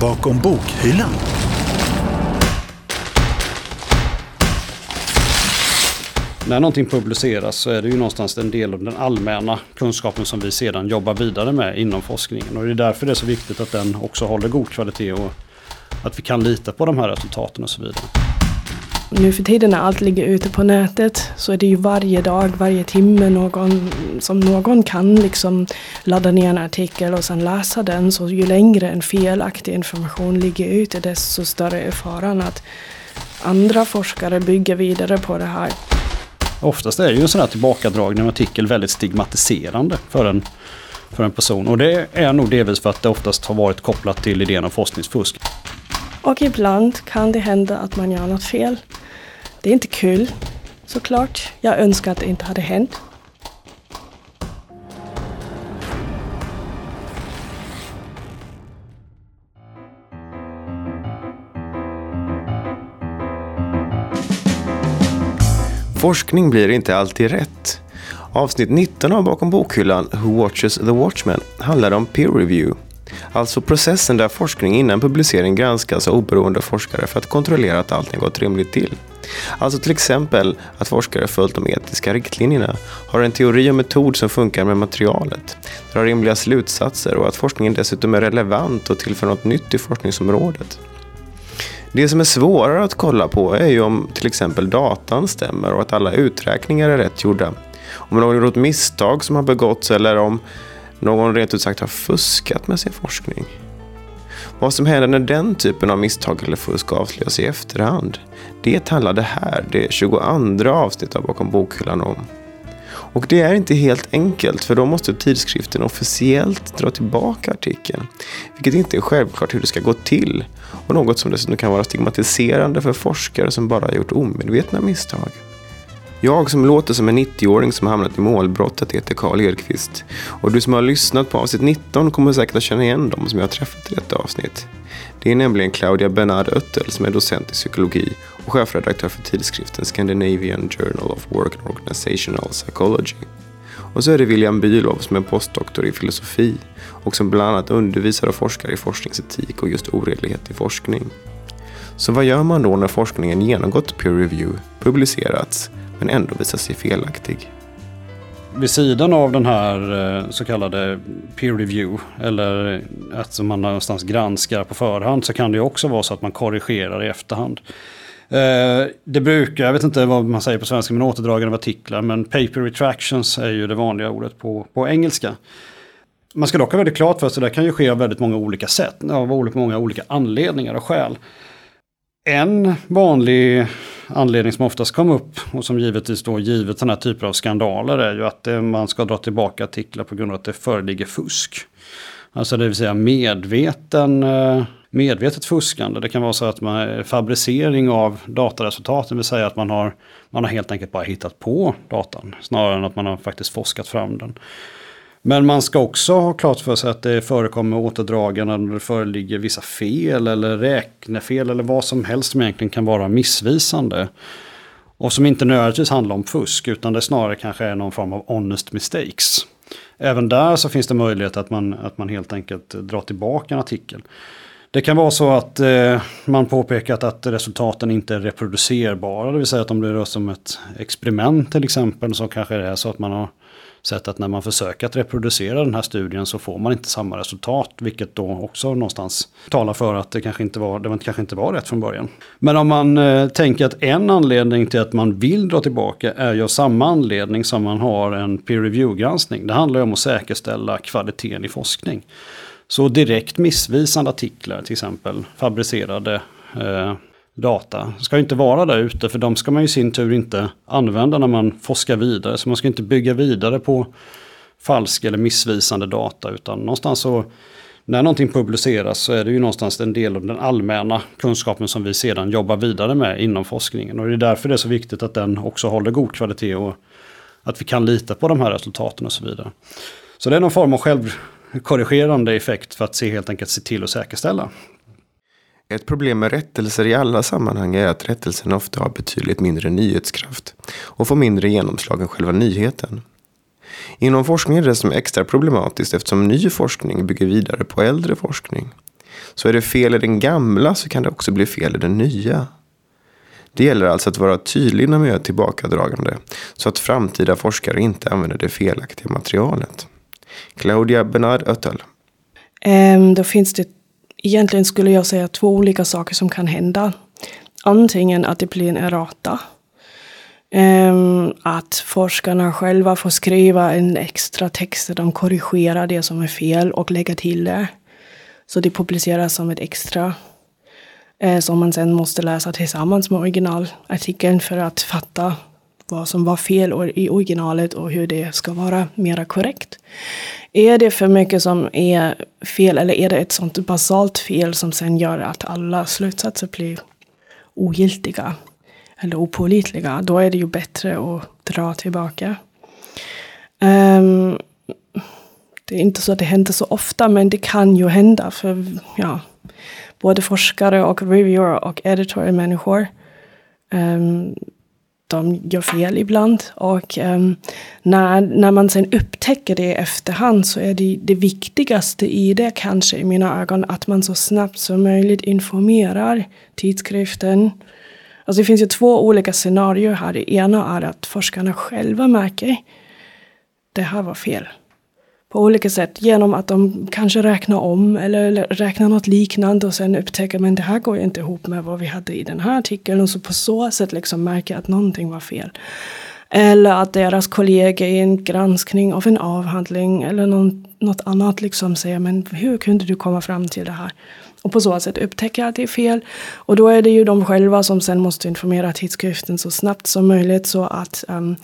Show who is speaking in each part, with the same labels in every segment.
Speaker 1: bakom bokhyllan.
Speaker 2: När någonting publiceras så är det ju någonstans en del av den allmänna kunskapen som vi sedan jobbar vidare med inom forskningen. Och det är därför det är så viktigt att den också håller god kvalitet och att vi kan lita på de här resultaten och så vidare.
Speaker 3: Nu för tiden när allt ligger ute på nätet så är det ju varje dag, varje timme någon, som någon kan liksom ladda ner en artikel och sen läsa den. Så ju längre en felaktig information ligger ute desto större är faran att andra forskare bygger vidare på det här.
Speaker 2: Oftast är ju en sån här tillbakadragning av artikel väldigt stigmatiserande för en, för en person. Och det är nog delvis för att det oftast har varit kopplat till idén om forskningsfusk.
Speaker 3: Och ibland kan det hända att man gör något fel. Det är inte kul, såklart. Jag önskar att det inte hade hänt.
Speaker 4: Forskning blir inte alltid rätt. Avsnitt 19 av Bakom bokhyllan Who Watches the Watchmen handlar om peer review. Alltså processen där forskning innan publicering granskas av oberoende forskare för att kontrollera att allting gått rimligt till. Alltså till exempel att forskare följt de etiska riktlinjerna, har en teori och metod som funkar med materialet, drar rimliga slutsatser och att forskningen dessutom är relevant och tillför något nytt i forskningsområdet. Det som är svårare att kolla på är ju om till exempel datan stämmer och att alla uträkningar är rätt gjorda. Om någon gjort misstag som har begåtts eller om någon rent ut sagt har fuskat med sin forskning. Vad som händer när den typen av misstag eller fusk avslöjas i efterhand, det handlar det här, det 22 avsnittet av Bakom bokhyllan om. Och det är inte helt enkelt för då måste tidskriften officiellt dra tillbaka artikeln. Vilket inte är självklart hur det ska gå till och något som dessutom kan vara stigmatiserande för forskare som bara har gjort omedvetna misstag. Jag som låter som en 90-åring som hamnat i målbrottet heter Karl Edqvist. Och du som har lyssnat på avsnitt 19 kommer säkert att känna igen dem som jag har träffat i detta avsnitt. Det är nämligen Claudia Bernard Öttel som är docent i psykologi och chefredaktör för tidskriften Scandinavian Journal of Work and Organizational Psychology. Och så är det William Bülow som är postdoktor i filosofi och som bland annat undervisar och forskar i forskningsetik och just oredlighet i forskning. Så vad gör man då när forskningen genomgått peer review, publicerats, men ändå visar sig felaktig?
Speaker 2: Vid sidan av den här eh, så kallade peer review, eller att man någonstans granskar på förhand, så kan det också vara så att man korrigerar i efterhand. Eh, det brukar, jag vet inte vad man säger på svenska, men återdragande av artiklar, men paper retractions är ju det vanliga ordet på, på engelska. Man ska dock ha väldigt klart för sig det kan ju ske av väldigt många olika sätt, av många olika anledningar och skäl. En vanlig anledning som oftast kom upp och som givetvis då givet den här typen av skandaler är ju att eh, man ska dra tillbaka artiklar på grund av att det föreligger fusk. Alltså det vill säga medveten, eh, medvetet fuskande. Det kan vara så att man eh, fabricering av dataresultaten, det vill säga att man har, man har helt enkelt bara hittat på datan snarare än att man har faktiskt forskat fram den. Men man ska också ha klart för sig att det förekommer återdragande när det föreligger vissa fel eller räknefel eller vad som helst som egentligen kan vara missvisande. Och som inte nödvändigtvis handlar om fusk utan det snarare kanske är någon form av honest mistakes. Även där så finns det möjlighet att man, att man helt enkelt drar tillbaka en artikel. Det kan vara så att eh, man påpekat att resultaten inte är reproducerbara, det vill säga att de blir som ett experiment till exempel. Så kanske det är så att man har sett att när man försöker att reproducera den här studien så får man inte samma resultat. Vilket då också någonstans talar för att det kanske inte var, det kanske inte var rätt från början. Men om man eh, tänker att en anledning till att man vill dra tillbaka är ju samma anledning som man har en peer review-granskning. Det handlar ju om att säkerställa kvaliteten i forskning. Så direkt missvisande artiklar, till exempel fabricerade eh, data, ska inte vara där ute för de ska man i sin tur inte använda när man forskar vidare. Så man ska inte bygga vidare på falsk eller missvisande data utan någonstans så när någonting publiceras så är det ju någonstans en del av den allmänna kunskapen som vi sedan jobbar vidare med inom forskningen. Och det är därför det är så viktigt att den också håller god kvalitet och att vi kan lita på de här resultaten och så vidare. Så det är någon form av självkorrigerande effekt för att se, helt enkelt se till att säkerställa
Speaker 4: ett problem med rättelser i alla sammanhang är att rättelsen ofta har betydligt mindre nyhetskraft och får mindre genomslag än själva nyheten. Inom forskning är det som extra problematiskt eftersom ny forskning bygger vidare på äldre forskning. Så är det fel i den gamla så kan det också bli fel i den nya. Det gäller alltså att vara tydlig när man gör tillbakadragande så att framtida forskare inte använder det felaktiga materialet. Claudia Bernard Öttel.
Speaker 3: Um, då finns det egentligen skulle jag säga två olika saker som kan hända. Antingen att det blir en errata. Ehm, att forskarna själva får skriva en extra text där de korrigerar det som är fel och lägger till det. Så det publiceras som ett extra eh, som man sen måste läsa tillsammans med originalartikeln för att fatta vad som var fel i originalet och hur det ska vara mera korrekt. Är det för mycket som är fel eller är det ett sånt basalt fel som sen gör att alla slutsatser blir ogiltiga eller opålitliga, då är det ju bättre att dra tillbaka. Um, det är inte så att det händer så ofta, men det kan ju hända. För ja, både forskare och reviewer och editor är människor. Um, de gör fel ibland. Och um, när, när man sen upptäcker det i efterhand så är det det viktigaste i det kanske i mina ögon att man så snabbt som möjligt informerar tidskriften. Alltså det finns ju två olika scenarier här. Det ena är att forskarna själva märker det här var fel på olika sätt genom att de kanske räknar om eller räknar något liknande och sen upptäcker men det här går ju inte ihop med vad vi hade i den här artikeln och så på så sätt liksom märker att någonting var fel. Eller att deras kollegor i en granskning av en avhandling eller någon, något annat liksom säger men hur kunde du komma fram till det här? Och på så sätt upptäcka att det är fel. Och då är det ju de själva som sen måste informera tidskriften så snabbt som möjligt så att um,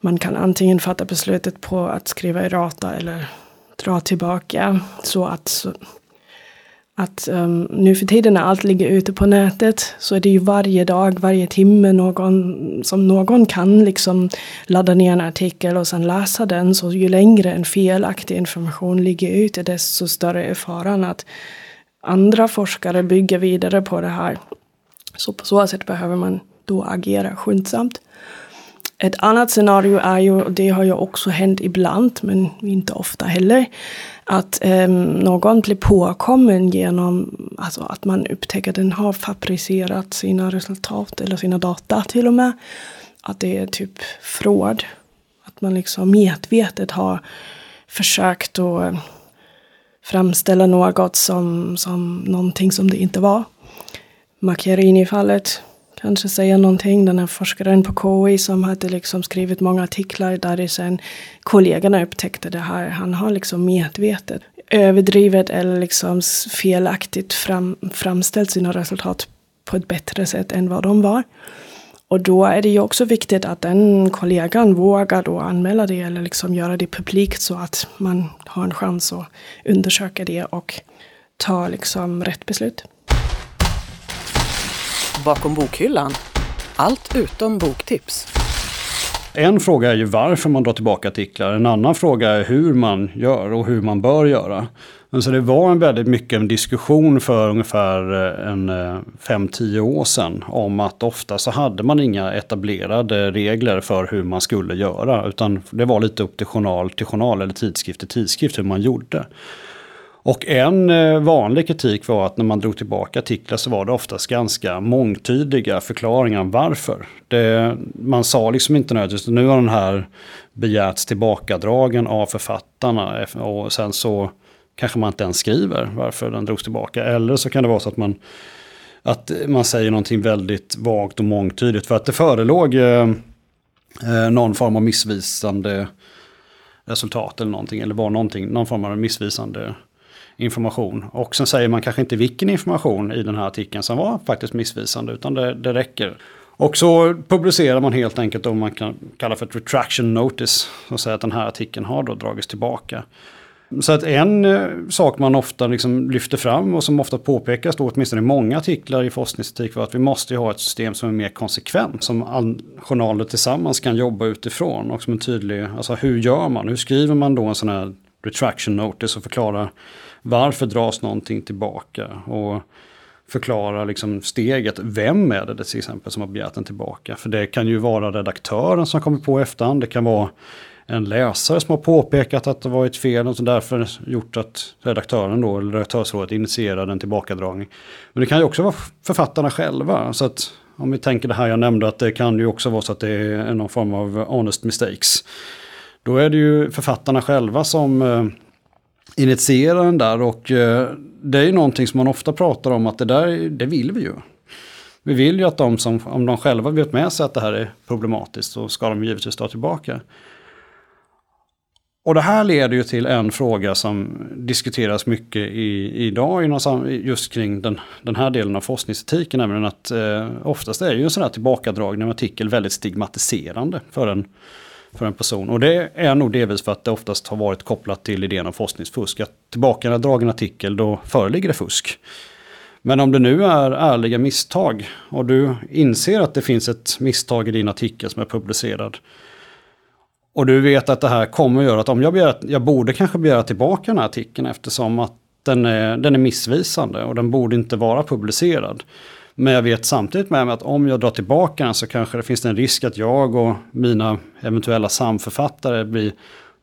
Speaker 3: man kan antingen fatta beslutet på att skriva i Rata eller dra tillbaka. Så att, så, att um, nu för tiden när allt ligger ute på nätet så är det ju varje dag, varje timme någon som någon kan liksom ladda ner en artikel och sen läsa den. Så ju längre en felaktig information ligger ute desto större är faran att andra forskare bygger vidare på det här. Så på så sätt behöver man då agera skyndsamt. Ett annat scenario är ju, och det har ju också hänt ibland, men inte ofta heller, att eh, någon blir påkommen genom alltså att man upptäcker att den har fabricerat sina resultat eller sina data till och med. Att det är typ fraud. Att man liksom medvetet har försökt att framställa något som, som någonting som det inte var. Macchiarini-fallet kanske säga någonting. Den här forskaren på KI som hade liksom skrivit många artiklar där det sen kollegorna upptäckte det här. Han har liksom medvetet överdrivet eller liksom felaktigt fram, framställt sina resultat på ett bättre sätt än vad de var. Och då är det ju också viktigt att den kollegan vågar då anmäla det eller liksom göra det publikt så att man har en chans att undersöka det och ta liksom rätt beslut.
Speaker 1: Bakom bokhyllan. Allt utom boktips.
Speaker 2: En fråga är ju varför man drar tillbaka artiklar. En annan fråga är hur man gör och hur man bör göra. Så det var en väldigt mycket en diskussion för ungefär eh, en eh, 5-10 år sedan om att ofta så hade man inga etablerade regler för hur man skulle göra. Utan det var lite upp till journal till journal eller tidskrift till tidskrift hur man gjorde. Och en eh, vanlig kritik var att när man drog tillbaka artiklar så var det oftast ganska mångtydiga förklaringar varför. Det, man sa liksom inte nödvändigtvis nu har den här begärts tillbakadragen av författarna eh, och sen så kanske man inte ens skriver varför den drogs tillbaka. Eller så kan det vara så att man, att man säger någonting väldigt vagt och mångtydigt för att det förelåg eh, eh någon form av missvisande resultat eller någonting, eller var någonting, någon form av missvisande information. Och sen säger man kanske inte vilken information i den här artikeln som var faktiskt missvisande, utan det, det räcker. Och så publicerar man helt enkelt om man kan kalla för ett retraction notice. Och säger att den här artikeln har då dragits tillbaka. Så att en eh, sak man ofta liksom lyfter fram och som ofta påpekas då åtminstone i många artiklar i forskningsetik var att vi måste ha ett system som är mer konsekvent. Som all journaler tillsammans kan jobba utifrån och som är tydlig, alltså hur gör man? Hur skriver man då en sån här retraction notice och förklarar varför dras någonting tillbaka? Och förklara liksom steget. Vem är det till exempel som har begärt den tillbaka? För det kan ju vara redaktören som kommer på efterhand. Det kan vara en läsare som har påpekat att det var ett fel och som därför gjort att redaktören då, eller redaktörsrådet initierade en tillbakadragning. Men det kan ju också vara författarna själva. Så att om vi tänker det här jag nämnde att det kan ju också vara så att det är någon form av honest mistakes. Då är det ju författarna själva som eh, initierar den där och eh, det är ju någonting som man ofta pratar om att det där, det vill vi ju. Vi vill ju att de som, om de själva vet med sig att det här är problematiskt så ska de givetvis ta tillbaka. Och det här leder ju till en fråga som diskuteras mycket i, idag inom, just kring den, den här delen av forskningsetiken. Nämligen att eh, oftast är ju en sån här tillbakadragning av artikel väldigt stigmatiserande för en, för en person. Och det är nog delvis för att det oftast har varit kopplat till idén om forskningsfusk. Att tillbaka drag en artikel, då föreligger det fusk. Men om det nu är ärliga misstag och du inser att det finns ett misstag i din artikel som är publicerad och du vet att det här kommer att göra att om jag begär, jag borde kanske begära tillbaka den här artikeln eftersom att den är, den är missvisande och den borde inte vara publicerad. Men jag vet samtidigt med mig att om jag drar tillbaka den så kanske det finns en risk att jag och mina eventuella samförfattare blir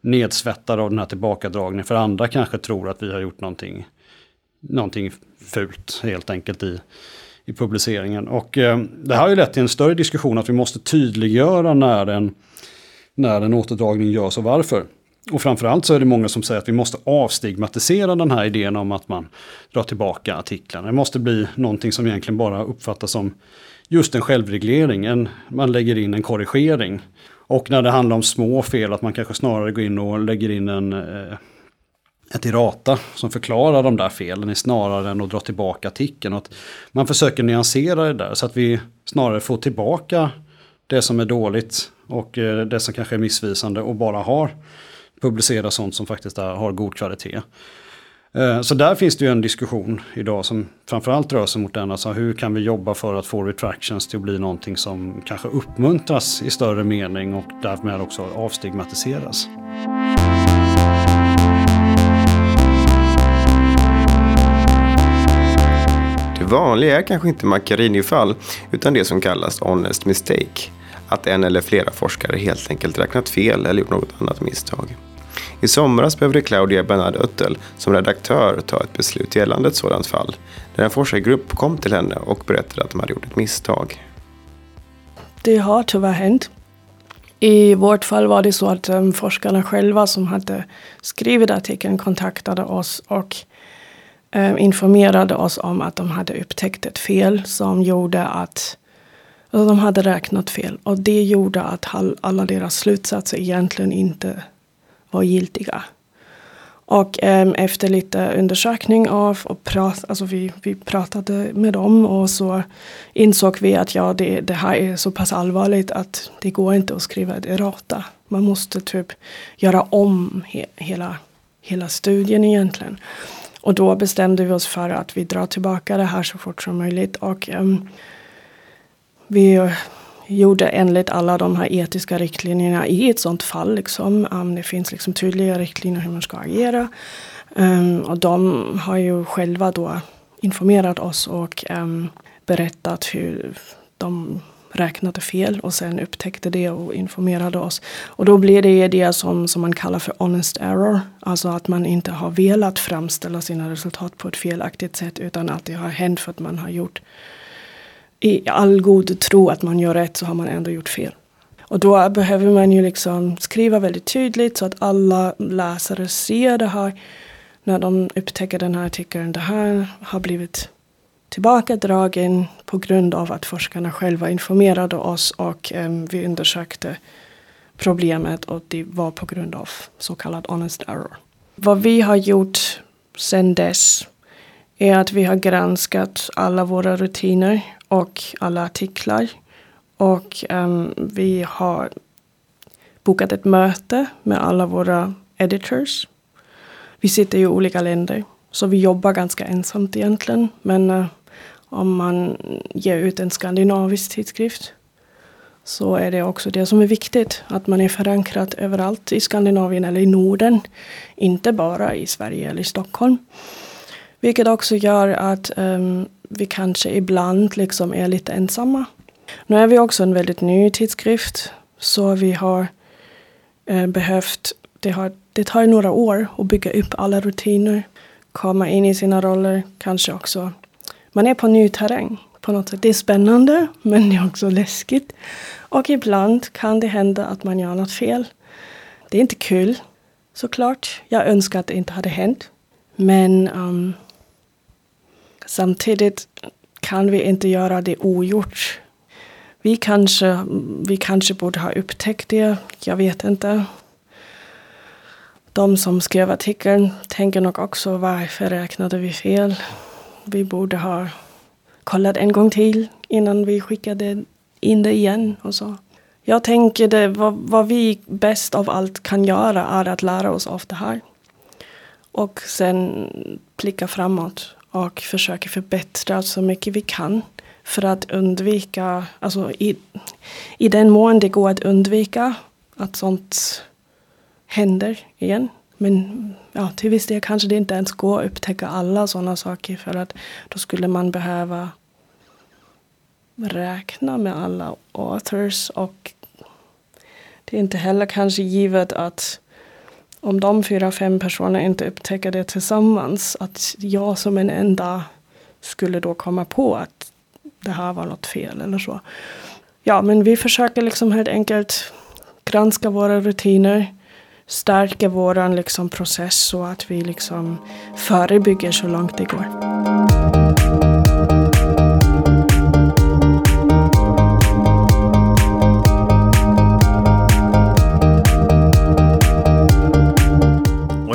Speaker 2: nedsvettade av den här tillbakadragningen. För andra kanske tror att vi har gjort någonting, någonting fult helt enkelt i, i publiceringen. Och eh, det här har ju lett till en större diskussion att vi måste tydliggöra när en när en återdragning görs och varför. Och framförallt så är det många som säger att vi måste avstigmatisera den här idén om att man drar tillbaka artiklarna. Det måste bli någonting som egentligen bara uppfattas som just en självreglering. En, man lägger in en korrigering. Och när det handlar om små fel att man kanske snarare går in och lägger in en, eh, ett Irata. som förklarar de där felen snarare än att dra tillbaka artikeln. Och att man försöker nyansera det där så att vi snarare får tillbaka det som är dåligt och eh, det som kanske är missvisande och bara har Publicera sånt som faktiskt är, har god kvalitet. Eh, så där finns det ju en diskussion idag som framförallt rör sig mot den. Alltså hur kan vi jobba för att få retractions till att bli någonting som kanske uppmuntras i större mening och därmed också avstigmatiseras.
Speaker 4: Det vanliga är kanske inte Macchiarini-fall utan det som kallas honest mistake att en eller flera forskare helt enkelt räknat fel eller gjort något annat misstag. I somras behövde Claudia Bernard Öttel som redaktör ta ett beslut gällande ett sådant fall, när en forskargrupp kom till henne och berättade att de hade gjort ett misstag.
Speaker 3: Det har tyvärr hänt. I vårt fall var det så att um, forskarna själva som hade skrivit artikeln kontaktade oss och um, informerade oss om att de hade upptäckt ett fel som gjorde att alltså de hade räknat fel och det gjorde att alla deras slutsatser egentligen inte var giltiga. Och um, efter lite undersökning av och prat, alltså vi, vi pratade med dem och så insåg vi att ja, det, det här är så pass allvarligt att det går inte att skriva ett errata. Man måste typ göra om he, hela, hela studien egentligen. Och då bestämde vi oss för att vi drar tillbaka det här så fort som möjligt. Och um, vi gjorde enligt alla de här etiska riktlinjerna i ett sånt fall. Liksom. Um, det finns liksom tydliga riktlinjer hur man ska agera. Um, och de har ju själva då informerat oss och um, berättat hur de räknade fel och sen upptäckte det och informerade oss. Och då blir det det som, som man kallar för honest error. Alltså att man inte har velat framställa sina resultat på ett felaktigt sätt utan att det har hänt för att man har gjort i all god tro att man gör rätt så har man ändå gjort fel. Och då behöver man ju liksom skriva väldigt tydligt så att alla läsare ser det här. När de upptäcker den här artikeln, det här har blivit tillbakadragen på grund av att forskarna själva informerade oss och eh, vi undersökte problemet och det var på grund av så kallad honest error. Vad vi har gjort sedan dess är att vi har granskat alla våra rutiner och alla artiklar. Och um, vi har bokat ett möte med alla våra editors. Vi sitter i olika länder, så vi jobbar ganska ensamt egentligen. Men uh, om man ger ut en skandinavisk tidskrift så är det också det som är viktigt. Att man är förankrad överallt i Skandinavien eller i Norden. Inte bara i Sverige eller i Stockholm. Vilket också gör att um, vi kanske ibland liksom är lite ensamma. Nu är vi också en väldigt ny tidskrift. Så vi har eh, behövt, det, har, det tar några år att bygga upp alla rutiner, komma in i sina roller, kanske också. Man är på ny terräng på något sätt. Det är spännande, men det är också läskigt. Och ibland kan det hända att man gör något fel. Det är inte kul, såklart. Jag önskar att det inte hade hänt. Men um, samtidigt kan vi inte göra det ogjort. Vi kanske, vi kanske borde ha upptäckt det, jag vet inte. De som skrev artikeln tänker nog också varför räknade vi fel? Vi borde ha kollat en gång till innan vi skickade in det igen och så. Jag tänker det, vad, vad vi bäst av allt kan göra är att lära oss av det här. Och sen blicka framåt och försöker förbättra så mycket vi kan. För att undvika, alltså i, i den mån det går att undvika att sånt händer igen. Men ja, till viss del kanske det inte ens går att upptäcka alla sådana saker för att då skulle man behöva räkna med alla authors och det är inte heller kanske givet att om de fyra, fem personerna inte upptäcker det tillsammans, att jag som en enda skulle då komma på att det här var något fel eller så. Ja, men vi försöker liksom helt enkelt granska våra rutiner, stärka våran liksom process så att vi liksom förebygger så långt det går.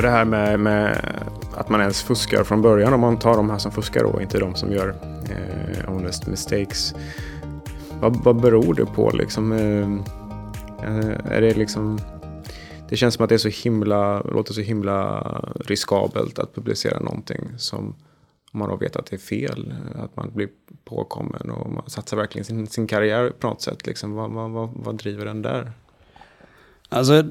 Speaker 5: Och det här med, med, att man ens fuskar från början, om man tar de här som fuskar och inte de som gör eh, honest mistakes. Vad, vad beror det på liksom? Eh, eh, är det liksom... Det känns som att det är så himla, låter så himla riskabelt att publicera någonting som man då vet att det är fel, att man blir påkommen och man satsar verkligen sin, sin karriär på något sätt. Liksom. Vad, vad, vad, vad driver den där?
Speaker 2: Alltså,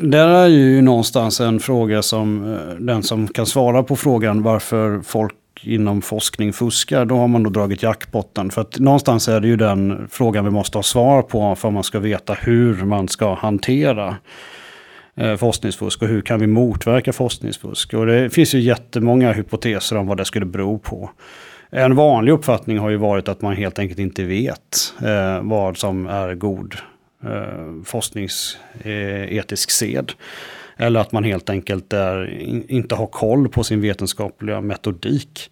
Speaker 2: det är ju någonstans en fråga som eh, den som kan svara på frågan varför folk inom forskning fuskar, då har man då dragit jackpotten. För att någonstans är det ju den frågan vi måste ha svar på för att man ska veta hur man ska hantera eh, forskningsfusk och hur kan vi motverka forskningsfusk. Och det finns ju jättemånga hypoteser om vad det skulle bero på. En vanlig uppfattning har ju varit att man helt enkelt inte vet eh, vad som är god eh, forskningsetisk sed. Eller att man helt enkelt är, inte har koll på sin vetenskapliga metodik.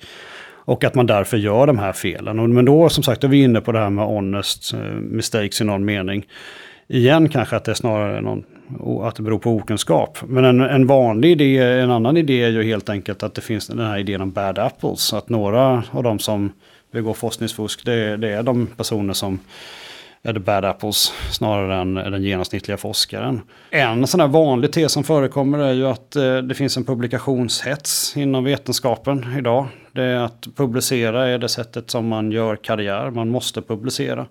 Speaker 2: Och att man därför gör de här felen. Men då som sagt är vi inne på det här med honest eh, mistakes i någon mening. Igen kanske att det är snarare någon, att det beror på okunskap. Men en, en vanlig idé, en annan idé är ju helt enkelt att det finns den här idén om bad apples. Att några av de som begår forskningsfusk, det, det är de personer som är det bad apples snarare än den genomsnittliga forskaren. En sån här vanlig tes som förekommer är ju att eh, det finns en publikationshets inom vetenskapen idag. Det är att publicera är det sättet som man gör karriär, man måste publicera.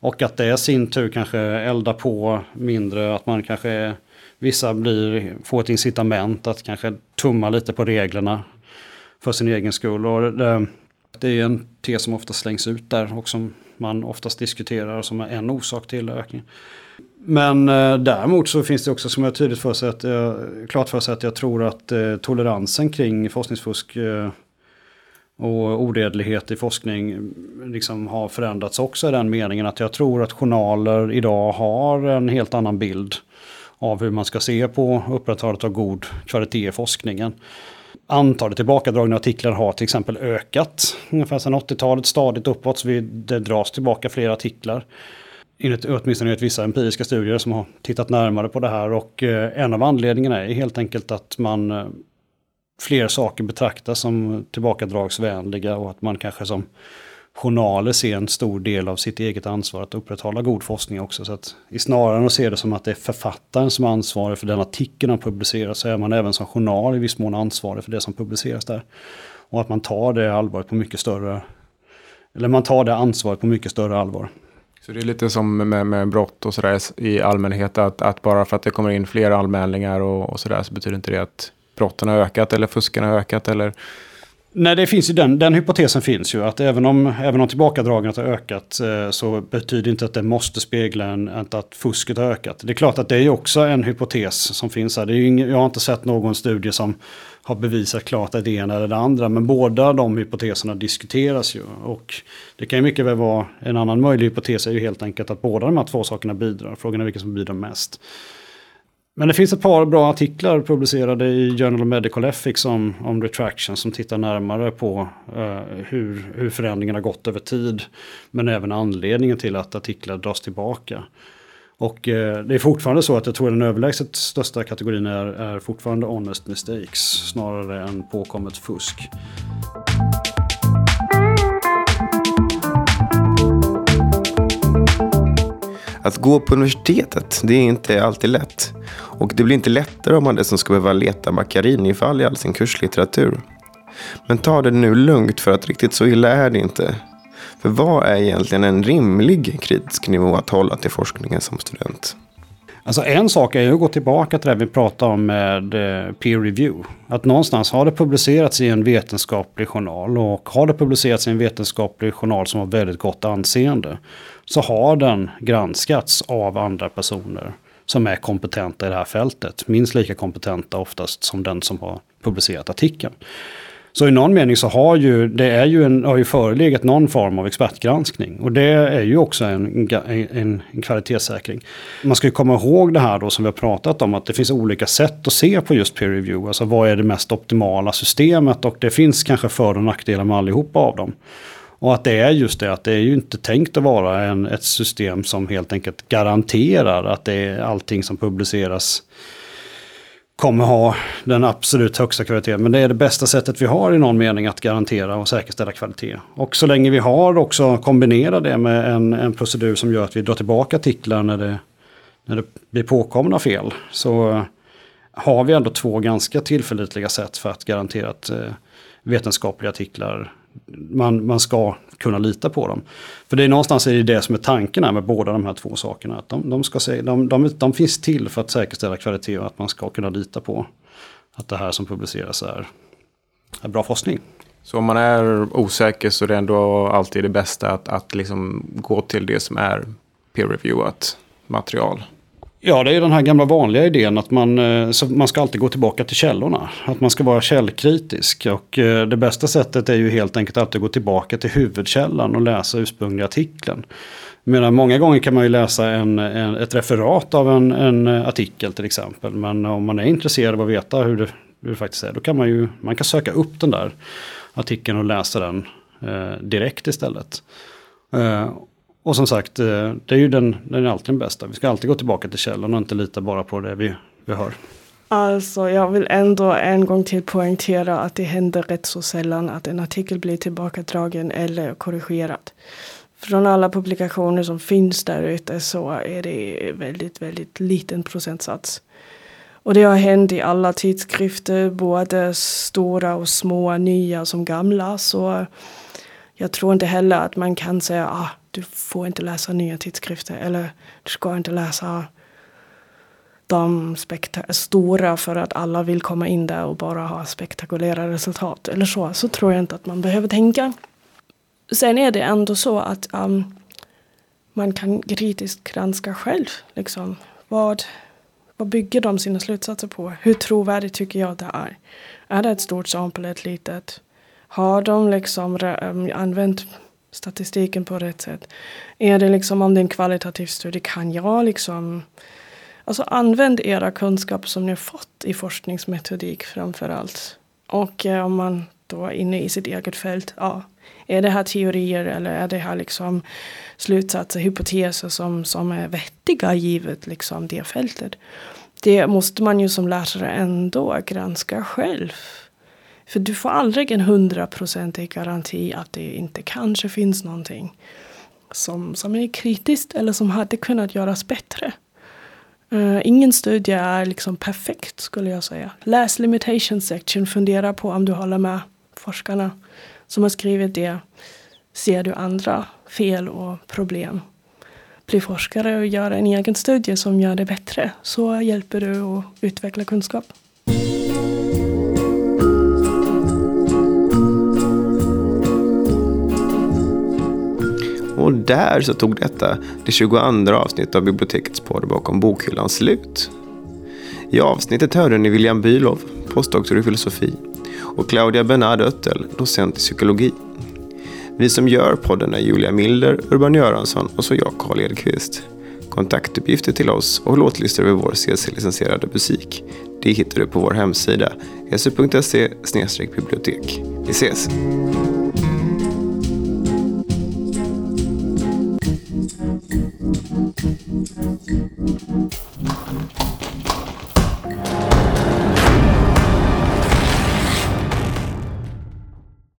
Speaker 2: Och att det i sin tur kanske eldar på mindre, att man kanske, vissa blir, får ett incitament att kanske tumma lite på reglerna för sin egen skull. Och det, det är en tes som ofta slängs ut där och som man oftast diskuterar som är en orsak till ökningen. Men eh, däremot så finns det också som jag tydligt för sig att, eh, klart för sig att jag tror att eh, toleransen kring forskningsfusk eh, och oredlighet i forskning mm, liksom har förändrats också i den meningen att jag tror att journaler idag har en helt annan bild av hur man ska se på upprätthållandet av god kvalitet i forskningen. Antalet tillbakadragna artiklar har till exempel ökat ungefär sedan 80-talet stadigt uppåt. Så det dras tillbaka fler artiklar. Enligt, åtminstone enligt vissa empiriska studier som har tittat närmare på det här. Och eh, en av anledningarna är helt enkelt att man eh, fler saker betraktas som tillbakadragsvänliga och att man kanske som journaler ser en stor del av sitt eget ansvar att upprätthålla god forskning också. Så att snarare än att se det som att det är författaren som är ansvarig för den artikeln han publicerar så är man även som journal i viss mån ansvarig för det som publiceras där. Och att man tar det allvaret på mycket större, eller man tar det ansvaret på mycket större allvar.
Speaker 5: Så det är lite som med, med brott och sådär i allmänhet att, att, bara för att det kommer in fler anmälningar och, och sådär så betyder inte det att brotten har ökat eller fusken har ökat eller
Speaker 2: Nej, det finns ju den, den hypotesen finns ju att även om, även om tillbakadragandet har ökat eh, så betyder inte att det måste spegla en, att fusket har ökat. Det är klart att det är också en hypotes som finns här. Det är ingen, jag har inte sett någon studie som har bevisat klart att det ena eller det andra. Men båda de hypoteserna diskuteras ju. Och det kan ju mycket väl vara en annan möjlig hypotes är ju helt enkelt att båda de här två sakerna bidrar. Frågan är vilken som bidrar mest. Men det finns ett par bra artiklar publicerade i Journal of Medical Ethics om, om retraction som tittar närmare på uh, hur, hur förändringarna har gått över tid. Men även anledningen till att artiklar dras tillbaka. Och uh, det är fortfarande så att jag tror den överlägset största kategorin är, är fortfarande honest mistakes snarare än påkommet fusk.
Speaker 4: Att gå på universitetet, det är inte alltid lätt. Och det blir inte lättare om man dessutom ska behöva leta Macchiarini-fall i all sin kurslitteratur. Men ta det nu lugnt för att riktigt så illa är det inte. För vad är egentligen en rimlig kritisk nivå att hålla till forskningen som student?
Speaker 2: Alltså en sak är ju att gå tillbaka till det vi pratade om med eh, peer review. Att någonstans har det publicerats i en vetenskaplig journal och har det publicerats i en vetenskaplig journal som har väldigt gott anseende så har den granskats av andra personer som är kompetenta i det här fältet. Minst lika kompetenta oftast som den som har publicerat artikeln. Så i någon mening så har ju, det är ju en, har ju förelegat någon form av expertgranskning. Och det är ju också en, en, en kvalitetssäkring. Man ska ju komma ihåg det här då som vi har pratat om, att det finns olika sätt att se på just peer review. Alltså vad är det mest optimala systemet och det finns kanske för och nackdelar med allihopa av dem. Och att det är just det att det är ju inte tänkt att vara en, ett system som helt enkelt garanterar att det är allting som publiceras kommer ha den absolut högsta kvaliteten. Men det är det bästa sättet vi har i någon mening att garantera och säkerställa kvalitet. Och så länge vi har också kombinerat det med en, en procedur som gör att vi drar tillbaka artiklar när det, när det blir påkomna fel. Så har vi ändå två ganska tillförlitliga sätt för att garantera att eh, vetenskapliga artiklar man, man ska kunna lita på dem. För det är någonstans är det, det som är tanken här med båda de här två sakerna. Att de, de, ska se, de, de, de finns till för att säkerställa kvalitet och att man ska kunna lita på att det här som publiceras är, är bra forskning.
Speaker 5: Så om man är osäker så är det ändå alltid det bästa att, att liksom gå till det som är peer-reviewat material?
Speaker 2: Ja, det är den här gamla vanliga idén att man, eh, man ska alltid gå tillbaka till källorna. Att man ska vara källkritisk. Och eh, det bästa sättet är ju helt enkelt alltid att gå tillbaka till huvudkällan och läsa ursprungliga artikeln. Medan många gånger kan man ju läsa en, en, ett referat av en, en, artikel till exempel. Men om man är intresserad av att veta hur det, hur det faktiskt är, då kan man ju man kan söka upp den där artikeln och läsa den eh, direkt istället. Eh, och som sagt, eh, det är ju den, den är alltid den bästa. Vi ska alltid gå tillbaka till källan och inte lita bara på det vi, vi hör.
Speaker 3: Alltså, jag vill ändå en gång till poängtera att det händer rätt så sällan att en artikel blir tillbakadragen eller korrigerad. Från alla publikationer som finns där ute så är det väldigt, väldigt liten procentsats. Och det har hänt i alla tidskrifter, både stora och små, nya som gamla. Så jag tror inte heller att man kan säga ah, du får inte läsa nya tidskrifter eller du ska inte läsa de stora för att alla vill komma in där och bara ha spektakulära resultat eller så. Så tror jag inte att man behöver tänka. Sen är det ändå så att um, man kan kritiskt granska själv. Liksom, vad, vad bygger de sina slutsatser på? Hur trovärdigt tycker jag det är? Är det ett stort sample, ett litet? Har de liksom um, använt statistiken på rätt sätt? Är det liksom om det är en kvalitativ studie, kan jag liksom Alltså använd era kunskaper som ni har fått i forskningsmetodik framför allt. Och eh, om man då är inne i sitt eget fält, ja, är det här teorier eller är det här liksom slutsatser, hypoteser som, som är vettiga givet liksom det fältet? Det måste man ju som lärare ändå granska själv. För du får aldrig en hundraprocentig garanti att det inte kanske finns någonting som, som är kritiskt eller som hade kunnat göras bättre. Uh, ingen studie är liksom perfekt skulle jag säga. Läs limitation section, fundera på om du håller med forskarna som har skrivit det. Ser du andra fel och problem? Bli forskare och gör en egen studie som gör det bättre. Så hjälper du att utveckla kunskap.
Speaker 4: Och där så tog detta, det 22 avsnittet av Bibliotekets podd bakom bokhyllan slut. I avsnittet hörde ni William Bülow, postdoktor i filosofi, och Claudia Bernard Öttel, docent i psykologi. Vi som gör podden är Julia Milder, Urban Göransson och så jag, Karl Edqvist. Kontaktuppgifter till oss och låtlistor över vår CC-licensierade musik, det hittar du på vår hemsida, su.se bibliotek. Vi ses! Thank you.